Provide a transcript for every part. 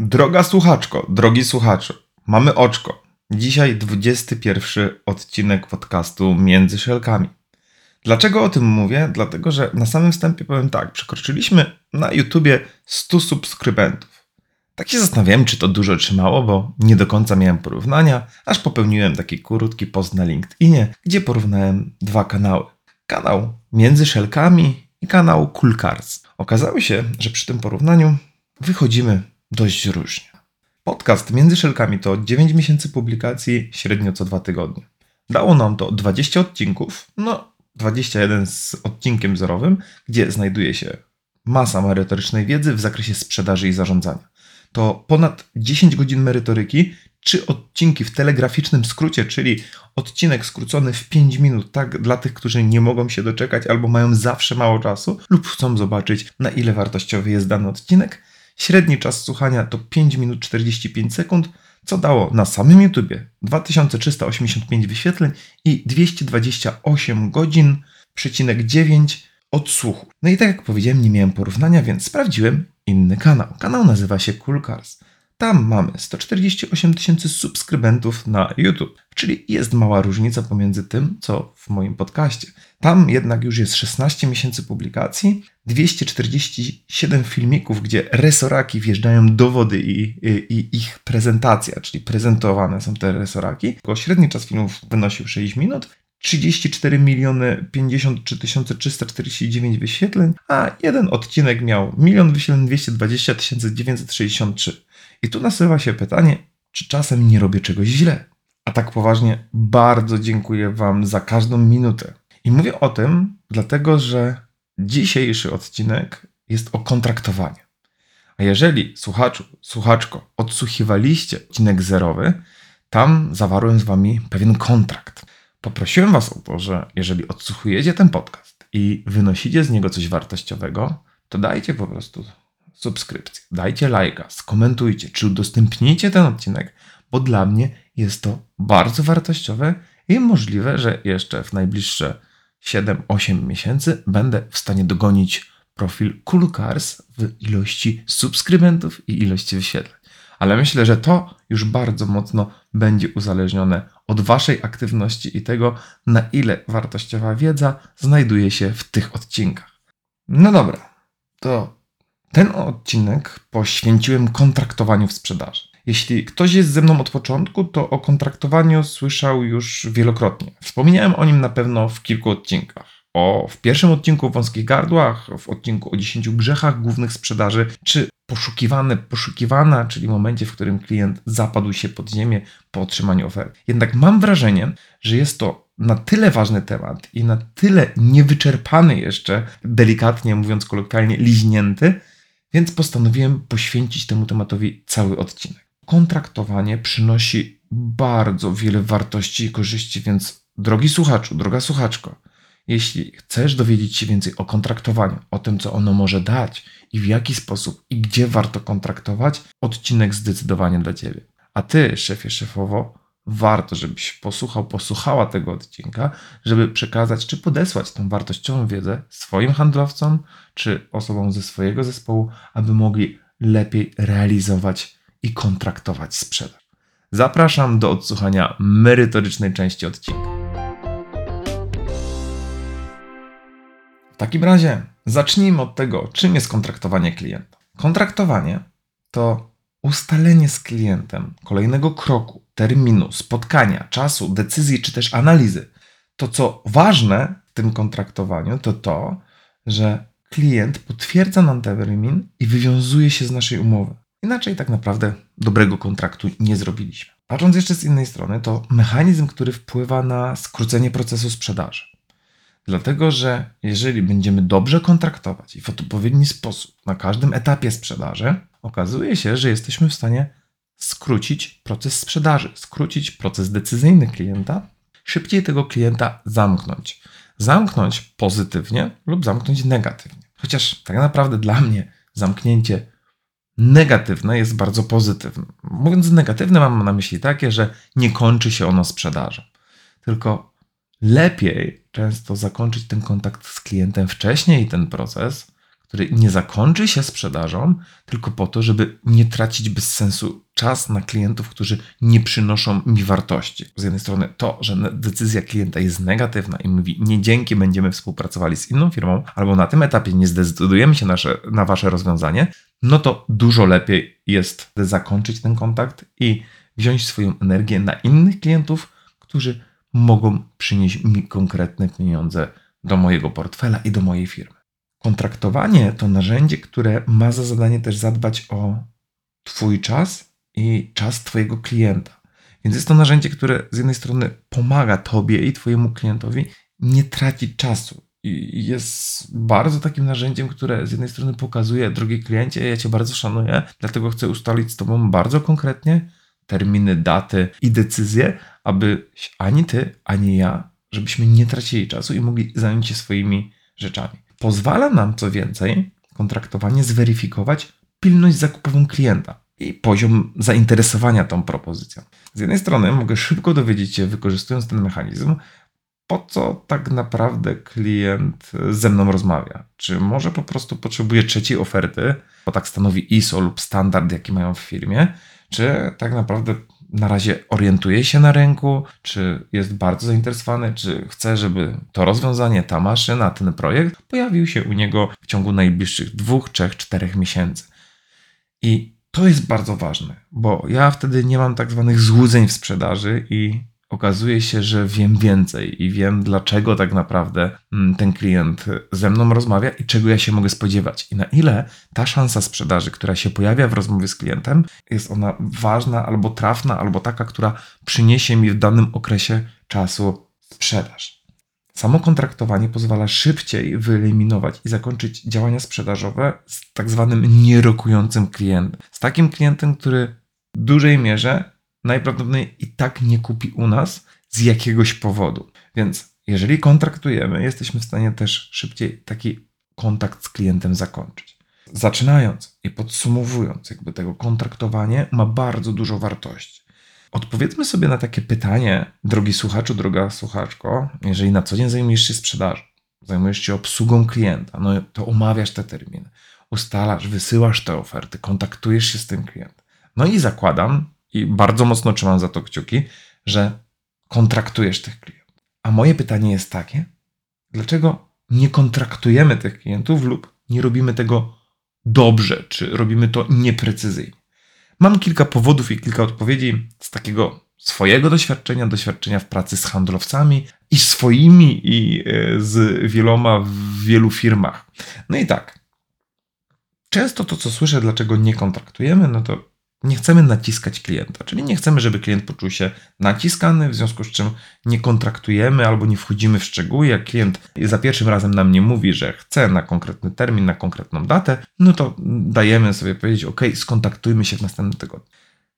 Droga słuchaczko, drogi słuchaczu, mamy oczko. Dzisiaj 21 odcinek podcastu Między Szelkami. Dlaczego o tym mówię? Dlatego, że na samym wstępie powiem tak, przekroczyliśmy na YouTubie 100 subskrybentów. Tak się zastanawiałem, czy to dużo, czy mało, bo nie do końca miałem porównania, aż popełniłem taki krótki post na LinkedInie, gdzie porównałem dwa kanały. Kanał Między Szelkami i kanał Cool Cars. Okazało się, że przy tym porównaniu wychodzimy dość różnie. Podcast Między Szelkami to 9 miesięcy publikacji średnio co dwa tygodnie. Dało nam to 20 odcinków, no 21 z odcinkiem zerowym, gdzie znajduje się masa merytorycznej wiedzy w zakresie sprzedaży i zarządzania. To ponad 10 godzin merytoryki, czy odcinki w telegraficznym skrócie, czyli odcinek skrócony w 5 minut, tak dla tych, którzy nie mogą się doczekać albo mają zawsze mało czasu lub chcą zobaczyć, na ile wartościowy jest dany odcinek. Średni czas słuchania to 5 minut 45 sekund, co dało na samym YouTubie 2385 wyświetleń i 228 godzin, przecinek 9 odsłuchu. No i tak jak powiedziałem, nie miałem porównania, więc sprawdziłem inny kanał. Kanał nazywa się Cool Cars. Tam mamy 148 tysięcy subskrybentów na YouTube, czyli jest mała różnica pomiędzy tym, co w moim podcaście. Tam jednak już jest 16 miesięcy publikacji, 247 filmików, gdzie resoraki wjeżdżają do wody i, i, i ich prezentacja, czyli prezentowane są te resoraki. Średni czas filmów wynosił 6 minut, 34 miliony 53 349 wyświetleń, a jeden odcinek miał 1 wyświetleń 220 963. I tu nasuwa się pytanie, czy czasem nie robię czegoś źle? A tak poważnie, bardzo dziękuję Wam za każdą minutę. I mówię o tym, dlatego że dzisiejszy odcinek jest o kontraktowaniu. A jeżeli słuchaczu, słuchaczko, odsłuchiwaliście odcinek zerowy, tam zawarłem z Wami pewien kontrakt. Poprosiłem Was o to, że jeżeli odsłuchujecie ten podcast i wynosicie z niego coś wartościowego, to dajcie po prostu subskrypcję, dajcie lajka, skomentujcie, czy udostępnijcie ten odcinek, bo dla mnie jest to bardzo wartościowe i możliwe, że jeszcze w najbliższe 7-8 miesięcy będę w stanie dogonić profil Kulkars w ilości subskrybentów i ilości wyświetleń. Ale myślę, że to już bardzo mocno będzie uzależnione od Waszej aktywności i tego, na ile wartościowa wiedza znajduje się w tych odcinkach. No dobra, to ten odcinek poświęciłem kontraktowaniu w sprzedaży. Jeśli ktoś jest ze mną od początku, to o kontraktowaniu słyszał już wielokrotnie. Wspomniałem o nim na pewno w kilku odcinkach. O, w pierwszym odcinku o wąskich gardłach, w odcinku o 10 grzechach głównych sprzedaży, czy poszukiwane, poszukiwana, czyli momencie, w którym klient zapadł się pod ziemię po otrzymaniu oferty. Jednak mam wrażenie, że jest to na tyle ważny temat i na tyle niewyczerpany jeszcze, delikatnie mówiąc kolokwialnie, liźnięty, więc postanowiłem poświęcić temu tematowi cały odcinek. Kontraktowanie przynosi bardzo wiele wartości i korzyści, więc drogi słuchaczu, droga słuchaczko, jeśli chcesz dowiedzieć się więcej o kontraktowaniu, o tym, co ono może dać i w jaki sposób i gdzie warto kontraktować, odcinek zdecydowanie dla Ciebie. A Ty, szefie, szefowo, warto, żebyś posłuchał, posłuchała tego odcinka, żeby przekazać czy podesłać tą wartościową wiedzę swoim handlowcom czy osobom ze swojego zespołu, aby mogli lepiej realizować i kontraktować sprzedaż. Zapraszam do odsłuchania merytorycznej części odcinka. W takim razie zacznijmy od tego, czym jest kontraktowanie klienta. Kontraktowanie to ustalenie z klientem kolejnego kroku, terminu, spotkania, czasu, decyzji czy też analizy. To co ważne w tym kontraktowaniu, to to, że klient potwierdza nam termin i wywiązuje się z naszej umowy. Inaczej tak naprawdę dobrego kontraktu nie zrobiliśmy. Patrząc jeszcze z innej strony, to mechanizm, który wpływa na skrócenie procesu sprzedaży. Dlatego, że jeżeli będziemy dobrze kontraktować i w odpowiedni sposób na każdym etapie sprzedaży, okazuje się, że jesteśmy w stanie skrócić proces sprzedaży, skrócić proces decyzyjny klienta, szybciej tego klienta zamknąć. Zamknąć pozytywnie lub zamknąć negatywnie. Chociaż tak naprawdę dla mnie zamknięcie negatywne jest bardzo pozytywne. Mówiąc negatywne, mam na myśli takie, że nie kończy się ono sprzedażą. Tylko lepiej często zakończyć ten kontakt z klientem wcześniej, ten proces, który nie zakończy się sprzedażą, tylko po to, żeby nie tracić bez sensu czas na klientów, którzy nie przynoszą mi wartości. Z jednej strony to, że decyzja klienta jest negatywna i mówi, nie dzięki będziemy współpracowali z inną firmą, albo na tym etapie nie zdecydujemy się nasze, na wasze rozwiązanie, no to dużo lepiej jest zakończyć ten kontakt i wziąć swoją energię na innych klientów, którzy mogą przynieść mi konkretne pieniądze do mojego portfela i do mojej firmy. Kontraktowanie to narzędzie, które ma za zadanie też zadbać o Twój czas i czas Twojego klienta. Więc jest to narzędzie, które z jednej strony pomaga Tobie i Twojemu klientowi nie tracić czasu. I jest bardzo takim narzędziem, które z jednej strony pokazuje, drogi kliencie, ja Cię bardzo szanuję, dlatego chcę ustalić z Tobą bardzo konkretnie terminy, daty i decyzje, aby ani Ty, ani ja, żebyśmy nie tracili czasu i mogli zająć się swoimi rzeczami. Pozwala nam co więcej kontraktowanie zweryfikować pilność zakupową klienta i poziom zainteresowania tą propozycją. Z jednej strony mogę szybko dowiedzieć się, wykorzystując ten mechanizm, po co tak naprawdę klient ze mną rozmawia. Czy może po prostu potrzebuje trzeciej oferty, bo tak stanowi ISO lub standard, jaki mają w firmie, czy tak naprawdę na razie orientuje się na rynku, czy jest bardzo zainteresowany, czy chce, żeby to rozwiązanie, ta maszyna, ten projekt pojawił się u niego w ciągu najbliższych dwóch, trzech, czterech miesięcy. I to jest bardzo ważne, bo ja wtedy nie mam tak zwanych złudzeń w sprzedaży i okazuje się, że wiem więcej i wiem, dlaczego tak naprawdę mm, ten klient ze mną rozmawia i czego ja się mogę spodziewać. I na ile ta szansa sprzedaży, która się pojawia w rozmowie z klientem, jest ona ważna albo trafna, albo taka, która przyniesie mi w danym okresie czasu sprzedaż. Samo kontraktowanie pozwala szybciej wyeliminować i zakończyć działania sprzedażowe z tak zwanym nierokującym klientem. Z takim klientem, który w dużej mierze najprawdopodobniej i tak nie kupi u nas z jakiegoś powodu. Więc jeżeli kontraktujemy, jesteśmy w stanie też szybciej taki kontakt z klientem zakończyć. Zaczynając i podsumowując, jakby tego kontraktowanie ma bardzo dużo wartości. Odpowiedzmy sobie na takie pytanie, drogi słuchaczu, droga słuchaczko, jeżeli na co dzień zajmujesz się sprzedażą, zajmujesz się obsługą klienta, no to omawiasz te terminy, ustalasz, wysyłasz te oferty, kontaktujesz się z tym klientem. No i zakładam, i bardzo mocno trzymam za to kciuki, że kontraktujesz tych klientów. A moje pytanie jest takie: dlaczego nie kontraktujemy tych klientów lub nie robimy tego dobrze, czy robimy to nieprecyzyjnie? Mam kilka powodów i kilka odpowiedzi z takiego swojego doświadczenia, doświadczenia w pracy z handlowcami i swoimi, i e, z wieloma w wielu firmach. No i tak. Często to, co słyszę, dlaczego nie kontraktujemy, no to nie chcemy naciskać klienta, czyli nie chcemy, żeby klient poczuł się naciskany, w związku z czym nie kontraktujemy albo nie wchodzimy w szczegóły. Jak klient za pierwszym razem nam nie mówi, że chce na konkretny termin, na konkretną datę, no to dajemy sobie powiedzieć: OK, skontaktujmy się w następnym tygodniu.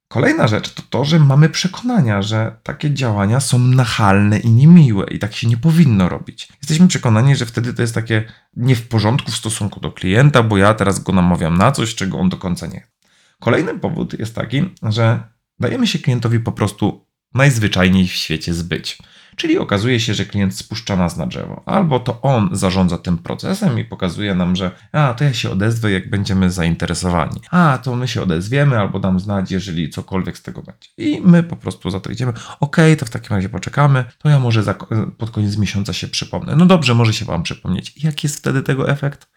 Kolejna rzecz to to, że mamy przekonania, że takie działania są nachalne i niemiłe i tak się nie powinno robić. Jesteśmy przekonani, że wtedy to jest takie nie w porządku w stosunku do klienta, bo ja teraz go namawiam na coś, czego on do końca nie chce. Kolejny powód jest taki, że dajemy się klientowi po prostu najzwyczajniej w świecie zbyć. Czyli okazuje się, że klient spuszcza nas na drzewo, albo to on zarządza tym procesem i pokazuje nam, że a to ja się odezwę, jak będziemy zainteresowani. A to my się odezwiemy, albo dam znać, jeżeli cokolwiek z tego będzie. I my po prostu za to idziemy. Ok, to w takim razie poczekamy, to ja może pod koniec miesiąca się przypomnę. No dobrze, może się Wam przypomnieć. Jaki jest wtedy tego efekt?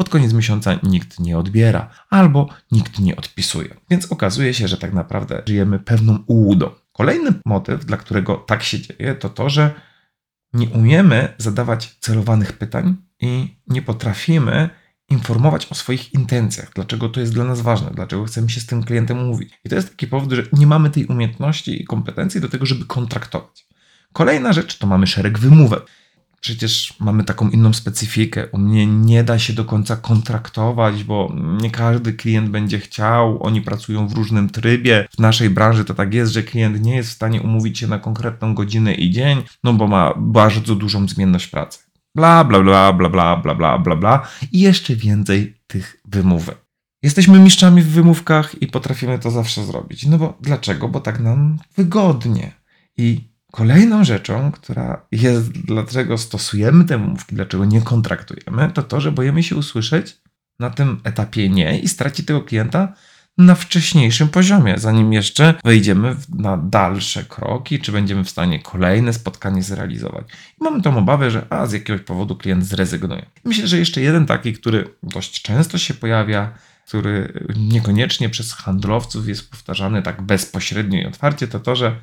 Pod koniec miesiąca nikt nie odbiera albo nikt nie odpisuje. Więc okazuje się, że tak naprawdę żyjemy pewną ułudą. Kolejny motyw, dla którego tak się dzieje, to to, że nie umiemy zadawać celowanych pytań i nie potrafimy informować o swoich intencjach, dlaczego to jest dla nas ważne, dlaczego chcemy się z tym klientem umówić. I to jest taki powód, że nie mamy tej umiejętności i kompetencji do tego, żeby kontraktować. Kolejna rzecz to mamy szereg wymówek. Przecież mamy taką inną specyfikę. U mnie nie da się do końca kontraktować, bo nie każdy klient będzie chciał. Oni pracują w różnym trybie. W naszej branży to tak jest, że klient nie jest w stanie umówić się na konkretną godzinę i dzień, no bo ma bardzo dużą zmienność pracy. Bla, bla, bla, bla, bla, bla, bla, bla, bla. I jeszcze więcej tych wymówek. Jesteśmy mistrzami w wymówkach i potrafimy to zawsze zrobić. No bo dlaczego? Bo tak nam wygodnie. I Kolejną rzeczą, która jest, dlaczego stosujemy te wymówki, dlaczego nie kontraktujemy, to to, że boimy się usłyszeć na tym etapie nie i stracić tego klienta na wcześniejszym poziomie, zanim jeszcze wejdziemy na dalsze kroki, czy będziemy w stanie kolejne spotkanie zrealizować. I mamy tą obawę, że a, z jakiegoś powodu klient zrezygnuje. Myślę, że jeszcze jeden taki, który dość często się pojawia, który niekoniecznie przez handlowców jest powtarzany tak bezpośrednio i otwarcie, to to, że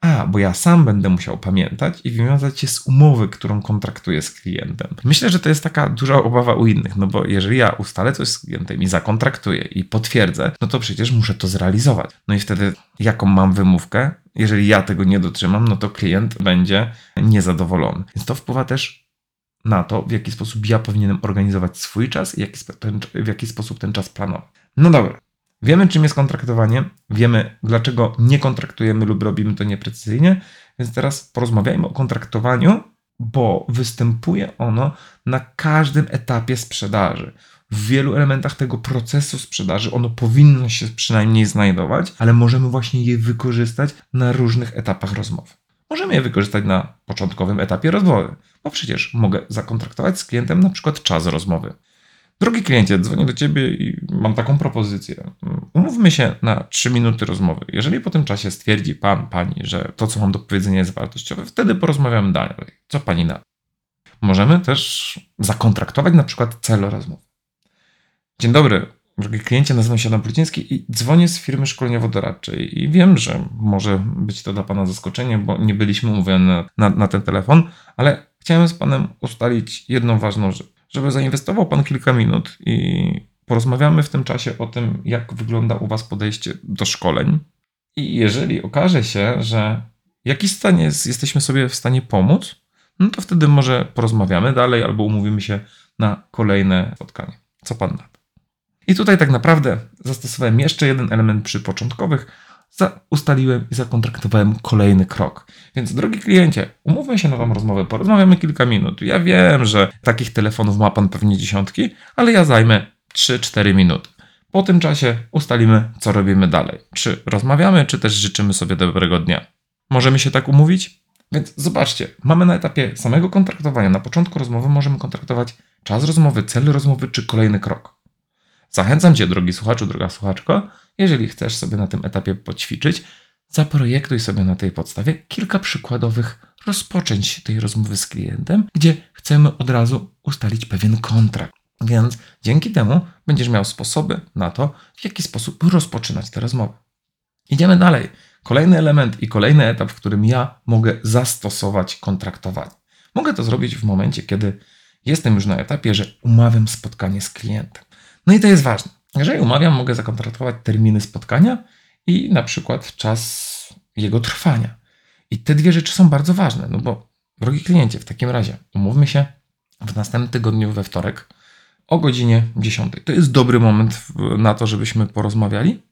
a, bo ja sam będę musiał pamiętać i wywiązać się z umowy, którą kontraktuję z klientem. Myślę, że to jest taka duża obawa u innych, no bo jeżeli ja ustalę coś z klientem i zakontraktuję i potwierdzę, no to przecież muszę to zrealizować. No i wtedy jaką mam wymówkę? Jeżeli ja tego nie dotrzymam, no to klient będzie niezadowolony. Więc to wpływa też na to, w jaki sposób ja powinienem organizować swój czas i w jaki sposób ten czas planować. No dobra, Wiemy, czym jest kontraktowanie, wiemy, dlaczego nie kontraktujemy lub robimy to nieprecyzyjnie, więc teraz porozmawiajmy o kontraktowaniu, bo występuje ono na każdym etapie sprzedaży. W wielu elementach tego procesu sprzedaży ono powinno się przynajmniej znajdować, ale możemy właśnie je wykorzystać na różnych etapach rozmowy. Możemy je wykorzystać na początkowym etapie rozmowy, bo przecież mogę zakontraktować z klientem na przykład czas rozmowy. Drogi kliencie, dzwonię do ciebie i mam taką propozycję. Umówmy się na 3 minuty rozmowy. Jeżeli po tym czasie stwierdzi pan, pani, że to, co mam do powiedzenia, jest wartościowe, wtedy porozmawiamy dalej. Co pani na? Możemy też zakontraktować na przykład cel rozmowy. Dzień dobry, drogi kliencie, nazywam się Adam Pluciński i dzwonię z firmy szkoleniowo-doradczej. I wiem, że może być to dla pana zaskoczenie, bo nie byliśmy umówieni na, na, na ten telefon, ale chciałem z panem ustalić jedną ważną rzecz żeby zainwestował Pan kilka minut i porozmawiamy w tym czasie o tym, jak wygląda u Was podejście do szkoleń. I jeżeli okaże się, że w jakiś stanie jest, jesteśmy sobie w stanie pomóc, no to wtedy może porozmawiamy dalej albo umówimy się na kolejne spotkanie. Co Pan na to? I tutaj tak naprawdę zastosowałem jeszcze jeden element przy początkowych, za, ustaliłem i zakontraktowałem kolejny krok. Więc drogi kliencie, umówmy się na tą rozmowę, porozmawiamy kilka minut. Ja wiem, że takich telefonów ma pan pewnie dziesiątki, ale ja zajmę 3-4 minuty. Po tym czasie ustalimy, co robimy dalej. Czy rozmawiamy, czy też życzymy sobie dobrego dnia. Możemy się tak umówić? Więc zobaczcie, mamy na etapie samego kontraktowania, na początku rozmowy możemy kontraktować czas rozmowy, cel rozmowy czy kolejny krok. Zachęcam Cię, drogi słuchaczu, droga słuchaczko, jeżeli chcesz sobie na tym etapie poćwiczyć, zaprojektuj sobie na tej podstawie kilka przykładowych rozpoczęć tej rozmowy z klientem, gdzie chcemy od razu ustalić pewien kontrakt. Więc dzięki temu będziesz miał sposoby na to, w jaki sposób rozpoczynać tę rozmowę. Idziemy dalej. Kolejny element i kolejny etap, w którym ja mogę zastosować kontraktowanie. Mogę to zrobić w momencie, kiedy jestem już na etapie, że umawiam spotkanie z klientem. No i to jest ważne. Jeżeli umawiam, mogę zakontraktować terminy spotkania i na przykład czas jego trwania. I te dwie rzeczy są bardzo ważne, no bo drogi kliencie, w takim razie umówmy się w następnym tygodniu we wtorek o godzinie 10. To jest dobry moment na to, żebyśmy porozmawiali.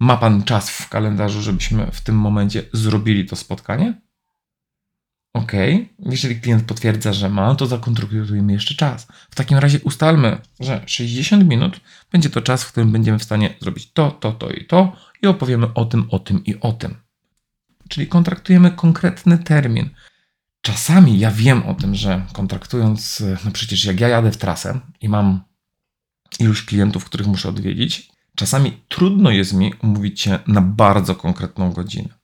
Ma Pan czas w kalendarzu, żebyśmy w tym momencie zrobili to spotkanie? OK, jeżeli klient potwierdza, że ma, to zakontraktujemy jeszcze czas. W takim razie ustalmy, że 60 minut będzie to czas, w którym będziemy w stanie zrobić to, to, to i to i opowiemy o tym, o tym i o tym. Czyli kontraktujemy konkretny termin. Czasami ja wiem o tym, że kontraktując, no przecież jak ja jadę w trasę i mam iluś klientów, których muszę odwiedzić, czasami trudno jest mi umówić się na bardzo konkretną godzinę.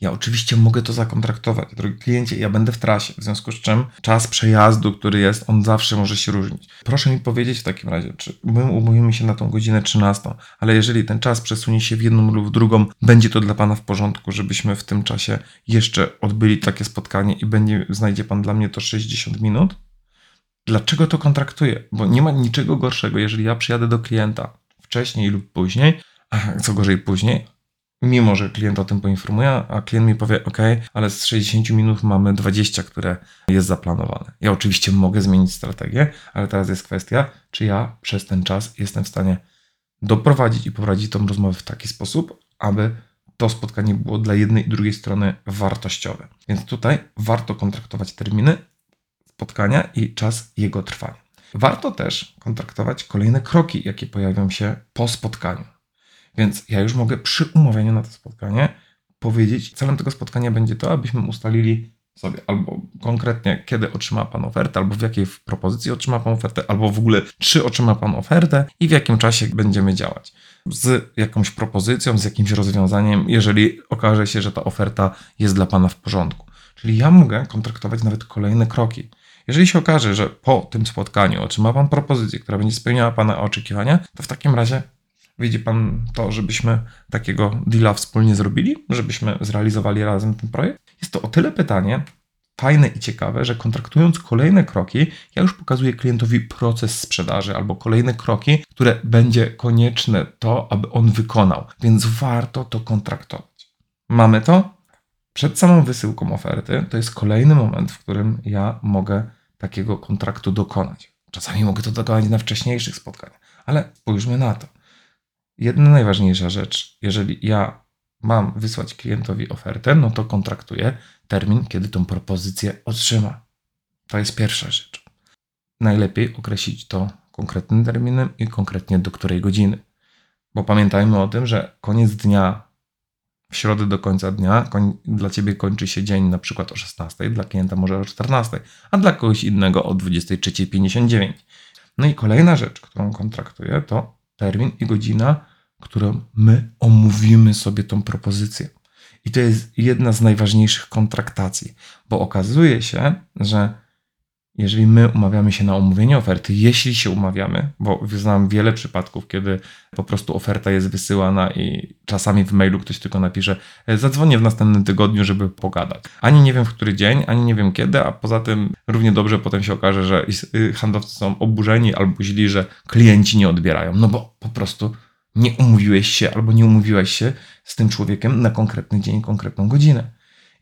Ja oczywiście mogę to zakontraktować. Drogi kliencie, ja będę w trasie, w związku z czym czas przejazdu, który jest, on zawsze może się różnić. Proszę mi powiedzieć w takim razie, czy my umówimy się na tą godzinę 13, ale jeżeli ten czas przesunie się w jedną lub w drugą, będzie to dla Pana w porządku, żebyśmy w tym czasie jeszcze odbyli takie spotkanie i będzie, znajdzie Pan dla mnie to 60 minut? Dlaczego to kontraktuję? Bo nie ma niczego gorszego, jeżeli ja przyjadę do klienta wcześniej lub później, a co gorzej później, mimo że klient o tym poinformuje, a klient mi powie, OK, ale z 60 minut mamy 20, które jest zaplanowane. Ja oczywiście mogę zmienić strategię, ale teraz jest kwestia, czy ja przez ten czas jestem w stanie doprowadzić i poprowadzić tą rozmowę w taki sposób, aby to spotkanie było dla jednej i drugiej strony wartościowe. Więc tutaj warto kontraktować terminy spotkania i czas jego trwania. Warto też kontraktować kolejne kroki, jakie pojawią się po spotkaniu. Więc ja już mogę przy umawianiu na to spotkanie powiedzieć, celem tego spotkania będzie to, abyśmy ustalili sobie albo konkretnie, kiedy otrzyma Pan ofertę, albo w jakiej propozycji otrzyma Pan ofertę, albo w ogóle czy otrzyma Pan ofertę i w jakim czasie będziemy działać. Z jakąś propozycją, z jakimś rozwiązaniem, jeżeli okaże się, że ta oferta jest dla Pana w porządku. Czyli ja mogę kontraktować nawet kolejne kroki. Jeżeli się okaże, że po tym spotkaniu otrzyma Pan propozycję, która będzie spełniała Pana oczekiwania, to w takim razie Widzi Pan to, żebyśmy takiego deala wspólnie zrobili, żebyśmy zrealizowali razem ten projekt? Jest to o tyle pytanie fajne i ciekawe, że kontraktując kolejne kroki, ja już pokazuję klientowi proces sprzedaży albo kolejne kroki, które będzie konieczne to, aby on wykonał. Więc warto to kontraktować. Mamy to? Przed samą wysyłką oferty to jest kolejny moment, w którym ja mogę takiego kontraktu dokonać. Czasami mogę to dokonać na wcześniejszych spotkaniach, ale spójrzmy na to. Jedna najważniejsza rzecz, jeżeli ja mam wysłać klientowi ofertę, no to kontraktuję termin, kiedy tą propozycję otrzyma. To jest pierwsza rzecz. Najlepiej określić to konkretnym terminem i konkretnie do której godziny. Bo pamiętajmy o tym, że koniec dnia, w środę do końca dnia, koń, dla ciebie kończy się dzień na przykład o 16, dla klienta może o 14, a dla kogoś innego o 23.59. No i kolejna rzecz, którą kontraktuję, to termin i godzina, którą my omówimy sobie tą propozycję. I to jest jedna z najważniejszych kontraktacji, bo okazuje się, że jeżeli my umawiamy się na omówienie oferty, jeśli się umawiamy, bo znam wiele przypadków, kiedy po prostu oferta jest wysyłana i czasami w mailu ktoś tylko napisze, e, zadzwonię w następnym tygodniu, żeby pogadać. Ani nie wiem w który dzień, ani nie wiem kiedy, a poza tym równie dobrze potem się okaże, że y, handlowcy są oburzeni albo źli, że klienci nie odbierają, no bo po prostu nie umówiłeś się albo nie umówiłeś się z tym człowiekiem na konkretny dzień, konkretną godzinę.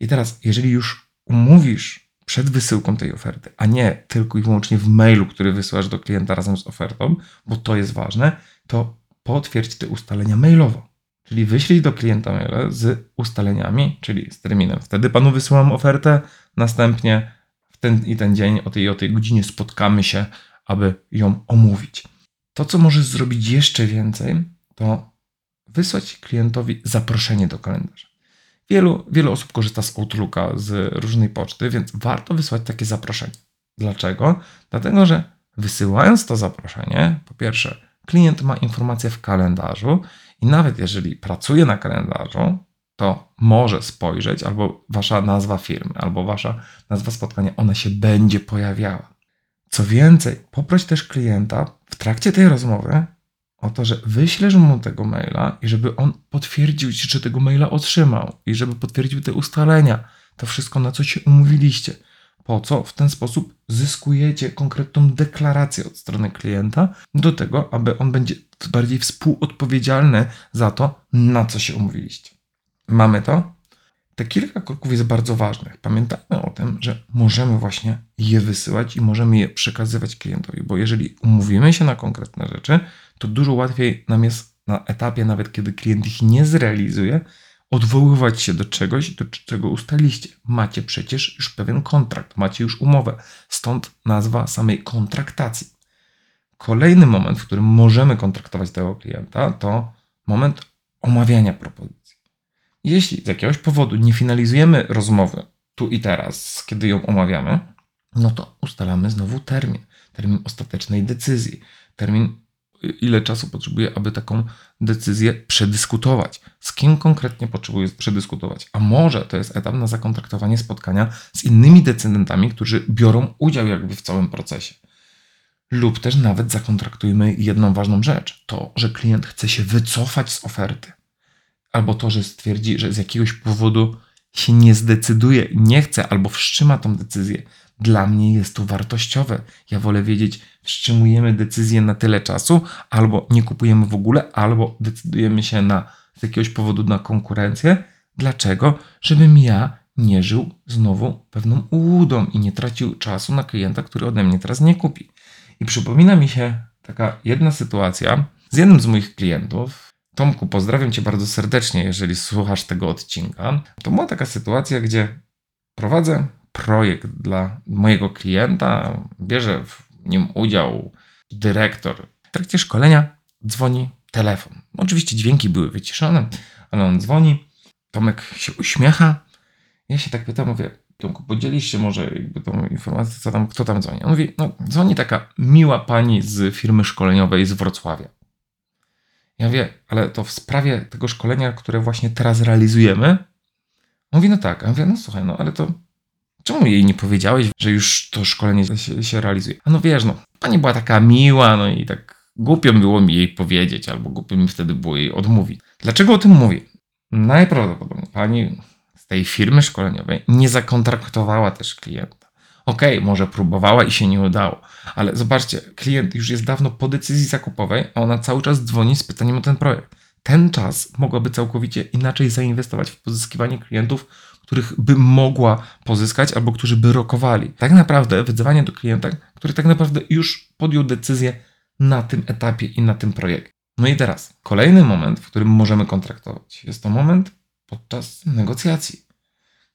I teraz, jeżeli już umówisz przed wysyłką tej oferty, a nie tylko i wyłącznie w mailu, który wysyłasz do klienta razem z ofertą, bo to jest ważne, to potwierdź te ustalenia mailowo. Czyli wyślij do klienta maila z ustaleniami, czyli z terminem. Wtedy panu wysyłam ofertę, następnie w ten i ten dzień o tej i o tej godzinie spotkamy się, aby ją omówić. To, co możesz zrobić jeszcze więcej, to wysłać klientowi zaproszenie do kalendarza. Wielu, wielu osób korzysta z Outlooka, z różnej poczty, więc warto wysłać takie zaproszenie. Dlaczego? Dlatego, że wysyłając to zaproszenie, po pierwsze, klient ma informację w kalendarzu i nawet jeżeli pracuje na kalendarzu, to może spojrzeć, albo wasza nazwa firmy, albo wasza nazwa spotkania, ona się będzie pojawiała. Co więcej, poproś też klienta w trakcie tej rozmowy, o to, że wyślesz mu tego maila i żeby on potwierdził ci, że tego maila otrzymał i żeby potwierdził te ustalenia, to wszystko, na co się umówiliście. Po co? W ten sposób zyskujecie konkretną deklarację od strony klienta do tego, aby on będzie bardziej współodpowiedzialny za to, na co się umówiliście. Mamy to? Te kilka kroków jest bardzo ważnych. Pamiętajmy o tym, że możemy właśnie je wysyłać i możemy je przekazywać klientowi, bo jeżeli umówimy się na konkretne rzeczy, to dużo łatwiej nam jest na etapie, nawet kiedy klient ich nie zrealizuje, odwoływać się do czegoś, do czego ustaliście. Macie przecież już pewien kontrakt, macie już umowę, stąd nazwa samej kontraktacji. Kolejny moment, w którym możemy kontraktować tego klienta, to moment omawiania propozycji. Jeśli z jakiegoś powodu nie finalizujemy rozmowy tu i teraz, kiedy ją omawiamy, no to ustalamy znowu termin, termin ostatecznej decyzji, termin ile czasu potrzebuję, aby taką decyzję przedyskutować. Z kim konkretnie potrzebuję przedyskutować? A może to jest etap na zakontraktowanie spotkania z innymi decydentami, którzy biorą udział jakby w całym procesie. Lub też nawet zakontraktujmy jedną ważną rzecz: to, że klient chce się wycofać z oferty, albo to, że stwierdzi, że z jakiegoś powodu się nie zdecyduje, nie chce albo wstrzyma tą decyzję. Dla mnie jest to wartościowe. Ja wolę wiedzieć, wstrzymujemy decyzję na tyle czasu, albo nie kupujemy w ogóle, albo decydujemy się na z jakiegoś powodu na konkurencję. Dlaczego? Żebym ja nie żył znowu pewną ułudą i nie tracił czasu na klienta, który ode mnie teraz nie kupi. I przypomina mi się taka jedna sytuacja z jednym z moich klientów. Tomku, pozdrawiam Cię bardzo serdecznie, jeżeli słuchasz tego odcinka. To była taka sytuacja, gdzie prowadzę projekt dla mojego klienta, bierze w nim udział dyrektor. W trakcie szkolenia dzwoni telefon. Oczywiście dźwięki były wyciszone, ale on dzwoni. Tomek się uśmiecha. Ja się tak pytam, mówię, Tomku, podzielisz się może jakby tą informację, co tam, kto tam dzwoni. On mówi, no dzwoni taka miła pani z firmy szkoleniowej z Wrocławia. Ja wie, ale to w sprawie tego szkolenia, które właśnie teraz realizujemy. Mówi, no tak. A ja mówię, no słuchaj, no ale to czemu jej nie powiedziałeś, że już to szkolenie się, się realizuje? A no wiesz, no, pani była taka miła, no i tak głupio było mi jej powiedzieć, albo głupio mi wtedy było jej odmówić. Dlaczego o tym mówię? Najprawdopodobniej pani z tej firmy szkoleniowej nie zakontraktowała też klienta. Okej, okay, może próbowała i się nie udało, ale zobaczcie, klient już jest dawno po decyzji zakupowej, a ona cały czas dzwoni z pytaniem o ten projekt. Ten czas mogłaby całkowicie inaczej zainwestować w pozyskiwanie klientów, których by mogła pozyskać albo którzy by rokowali. Tak naprawdę wyzwanie do klienta, który tak naprawdę już podjął decyzję na tym etapie i na tym projekcie. No i teraz kolejny moment, w którym możemy kontraktować. Jest to moment podczas negocjacji,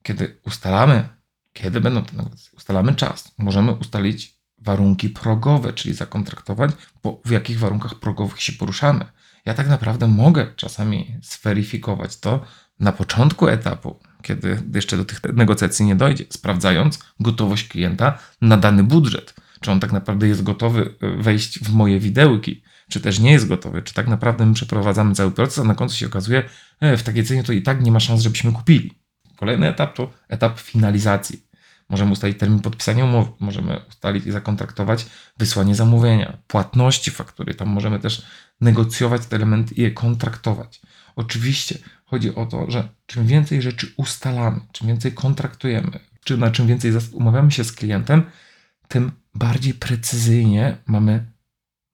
kiedy ustalamy, kiedy będą te negocjacje, ustalamy czas, możemy ustalić warunki progowe, czyli zakontraktować, bo w jakich warunkach progowych się poruszamy. Ja tak naprawdę mogę czasami zweryfikować to na początku etapu, kiedy jeszcze do tych negocjacji nie dojdzie, sprawdzając gotowość klienta na dany budżet. Czy on tak naprawdę jest gotowy e, wejść w moje widełki, czy też nie jest gotowy, czy tak naprawdę my przeprowadzamy cały proces, a na końcu się okazuje, e, w takiej cenie to i tak nie ma szans, żebyśmy kupili. Kolejny etap to etap finalizacji. Możemy ustalić termin podpisania umowy, możemy ustalić i zakontraktować wysłanie zamówienia, płatności faktury. Tam możemy też negocjować te elementy i je kontraktować. Oczywiście chodzi o to, że czym więcej rzeczy ustalamy, czym więcej kontraktujemy, czy na czym więcej umawiamy się z klientem, tym bardziej precyzyjnie mamy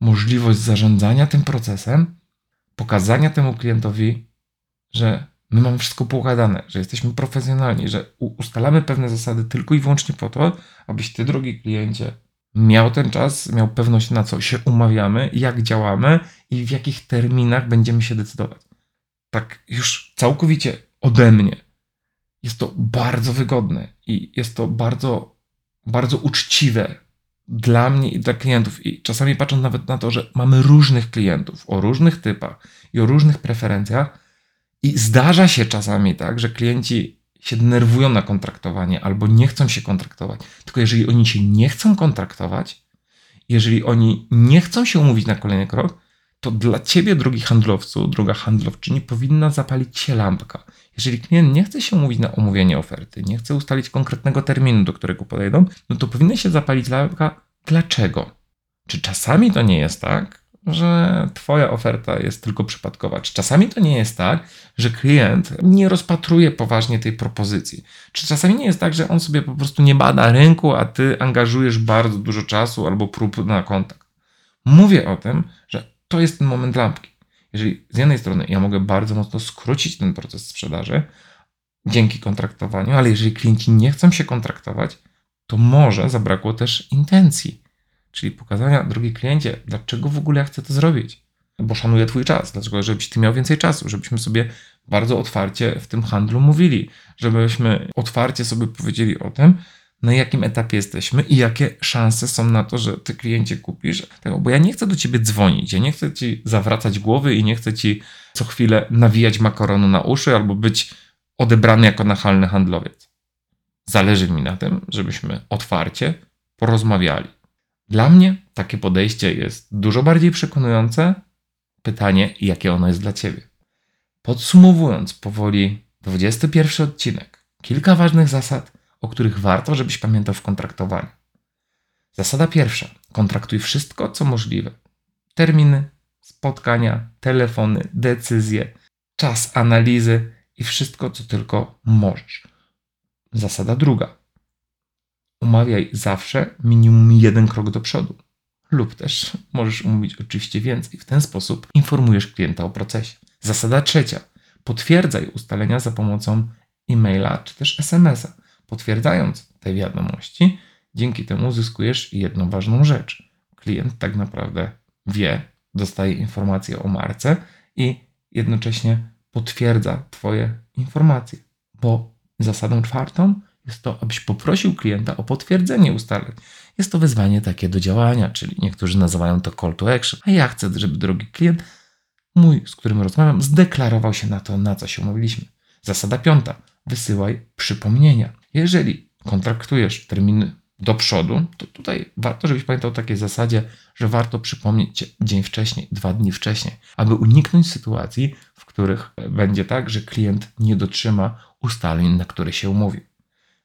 możliwość zarządzania tym procesem, pokazania temu klientowi, że my mamy wszystko poukładane, że jesteśmy profesjonalni, że ustalamy pewne zasady tylko i wyłącznie po to, abyś ty, drogi kliencie, miał ten czas, miał pewność, na co się umawiamy, jak działamy i w jakich terminach będziemy się decydować. Tak już całkowicie ode mnie. Jest to bardzo wygodne i jest to bardzo, bardzo uczciwe dla mnie i dla klientów. I czasami patrząc nawet na to, że mamy różnych klientów o różnych typach i o różnych preferencjach, i zdarza się czasami tak, że klienci się denerwują na kontraktowanie albo nie chcą się kontraktować. Tylko jeżeli oni się nie chcą kontraktować, jeżeli oni nie chcą się umówić na kolejny krok, to dla ciebie, drogi handlowcu, droga handlowczyni, powinna zapalić się lampka. Jeżeli klient nie chce się umówić na omówienie oferty, nie chce ustalić konkretnego terminu, do którego podejdą, no to powinna się zapalić lampka. Dlaczego? Czy czasami to nie jest tak, że Twoja oferta jest tylko przypadkowa. Czy czasami to nie jest tak, że klient nie rozpatruje poważnie tej propozycji? Czy czasami nie jest tak, że on sobie po prostu nie bada rynku, a Ty angażujesz bardzo dużo czasu albo prób na kontakt? Mówię o tym, że to jest ten moment lampki. Jeżeli z jednej strony ja mogę bardzo mocno skrócić ten proces sprzedaży dzięki kontraktowaniu, ale jeżeli klienci nie chcą się kontraktować, to może zabrakło też intencji Czyli pokazania, drogi kliencie, dlaczego w ogóle ja chcę to zrobić? Bo szanuję Twój czas, dlaczego żebyś Ty miał więcej czasu, żebyśmy sobie bardzo otwarcie w tym handlu mówili, żebyśmy otwarcie sobie powiedzieli o tym, na jakim etapie jesteśmy i jakie szanse są na to, że Ty kliencie kupisz. Bo ja nie chcę do Ciebie dzwonić, ja nie chcę Ci zawracać głowy i nie chcę Ci co chwilę nawijać makaronu na uszy albo być odebrany jako nachalny handlowiec. Zależy mi na tym, żebyśmy otwarcie porozmawiali Dla mnie takie podejście jest dużo bardziej przekonujące. Pytanie, jakie ono jest dla ciebie. Podsumowując powoli 21 odcinek, kilka ważnych zasad, o których warto, żebyś pamiętał w kontraktowaniu. Zasada pierwsza: kontraktuj wszystko, co możliwe. Terminy, spotkania, telefony, decyzje, czas analizy i wszystko, co tylko możesz. Zasada druga: umawiaj zawsze minimum jeden krok do przodu. Lub też możesz umówić oczywiście więcej. W ten sposób informujesz klienta o procesie. Zasada trzecia: potwierdzaj ustalenia za pomocą e-maila czy też SMS-a. Potwierdzając te wiadomości, dzięki temu uzyskujesz jedną ważną rzecz. Klient tak naprawdę wie, dostaje informacje o marce i jednocześnie potwierdza Twoje informacje. Bo zasadą czwartą jest to, abyś poprosił klienta o potwierdzenie ustaleń. Jest to wezwanie takie do działania, czyli niektórzy nazywają to call to action, a ja chcę, żeby drogi klient, mój, z którym rozmawiam, zdeklarował się na to, na co się umówiliśmy. Zasada piąta. Wysyłaj przypomnienia. Jeżeli kontraktujesz terminy do przodu, to tutaj warto, żebyś pamiętał o takiej zasadzie, że warto przypomnieć dzień wcześniej, dwa dni wcześniej, aby uniknąć sytuacji, w których będzie tak, że klient nie dotrzyma ustaleń, na które się umówił.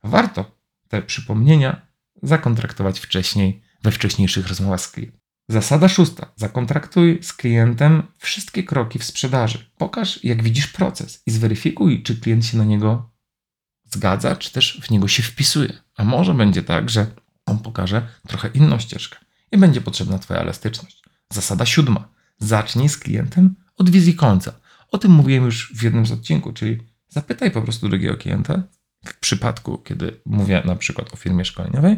Warto te przypomnienia zakontraktować wcześniej, we wcześniejszych rozmowach z klientem. Zasada szósta. Zakontraktuj z klientem wszystkie kroki w sprzedaży. Pokaż, jak widzisz proces i zweryfikuj, czy klient się na niego zgadza, czy też w niego się wpisuje. A może będzie tak, że on pokaże trochę inną ścieżkę i będzie potrzebna Twoja elastyczność. Zasada siódma. Zacznij z klientem od wizji końca. O tym mówiłem już w jednym z odcinków, czyli zapytaj po prostu drugiego klienta, w przypadku, kiedy mówię na przykład o firmie szkoleniowej,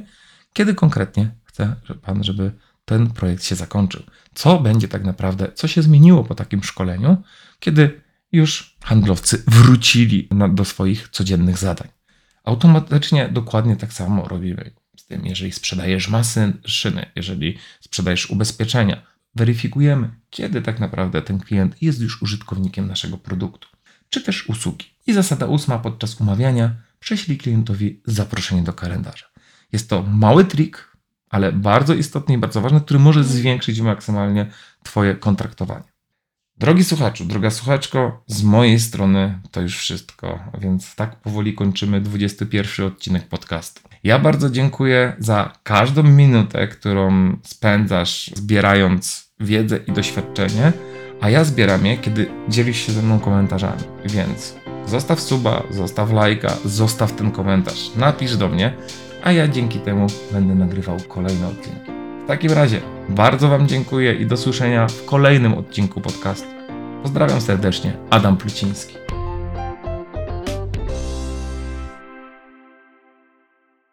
kiedy konkretnie chce Pan, żeby ten projekt się zakończył. Co będzie tak naprawdę, co się zmieniło po takim szkoleniu, kiedy już handlowcy wrócili na, do swoich codziennych zadań. Automatycznie dokładnie tak samo robimy z tym, jeżeli sprzedajesz maszyny, jeżeli sprzedajesz ubezpieczenia. Weryfikujemy, kiedy tak naprawdę ten klient jest już użytkownikiem naszego produktu, czy też usługi. I zasada ósma podczas umawiania prześlij klientowi zaproszenie do kalendarza. Jest to mały trik, ale bardzo istotny i bardzo ważny, który może zwiększyć maksymalnie Twoje kontraktowanie. Drogi słuchaczu, droga słuchaczko, z mojej strony to już wszystko, więc tak powoli kończymy 21 odcinek podcastu. Ja bardzo dziękuję za każdą minutę, którą spędzasz zbierając wiedzę i doświadczenie, a ja zbieram je, kiedy dzielisz się ze mną komentarzami. Więc zostaw suba, zostaw lajka, zostaw ten komentarz, napisz do mnie, a ja dzięki temu będę nagrywał kolejne odcinki. W takim razie bardzo Wam dziękuję i do słyszenia w kolejnym odcinku podcastu. Pozdrawiam serdecznie, Adam Pluciński.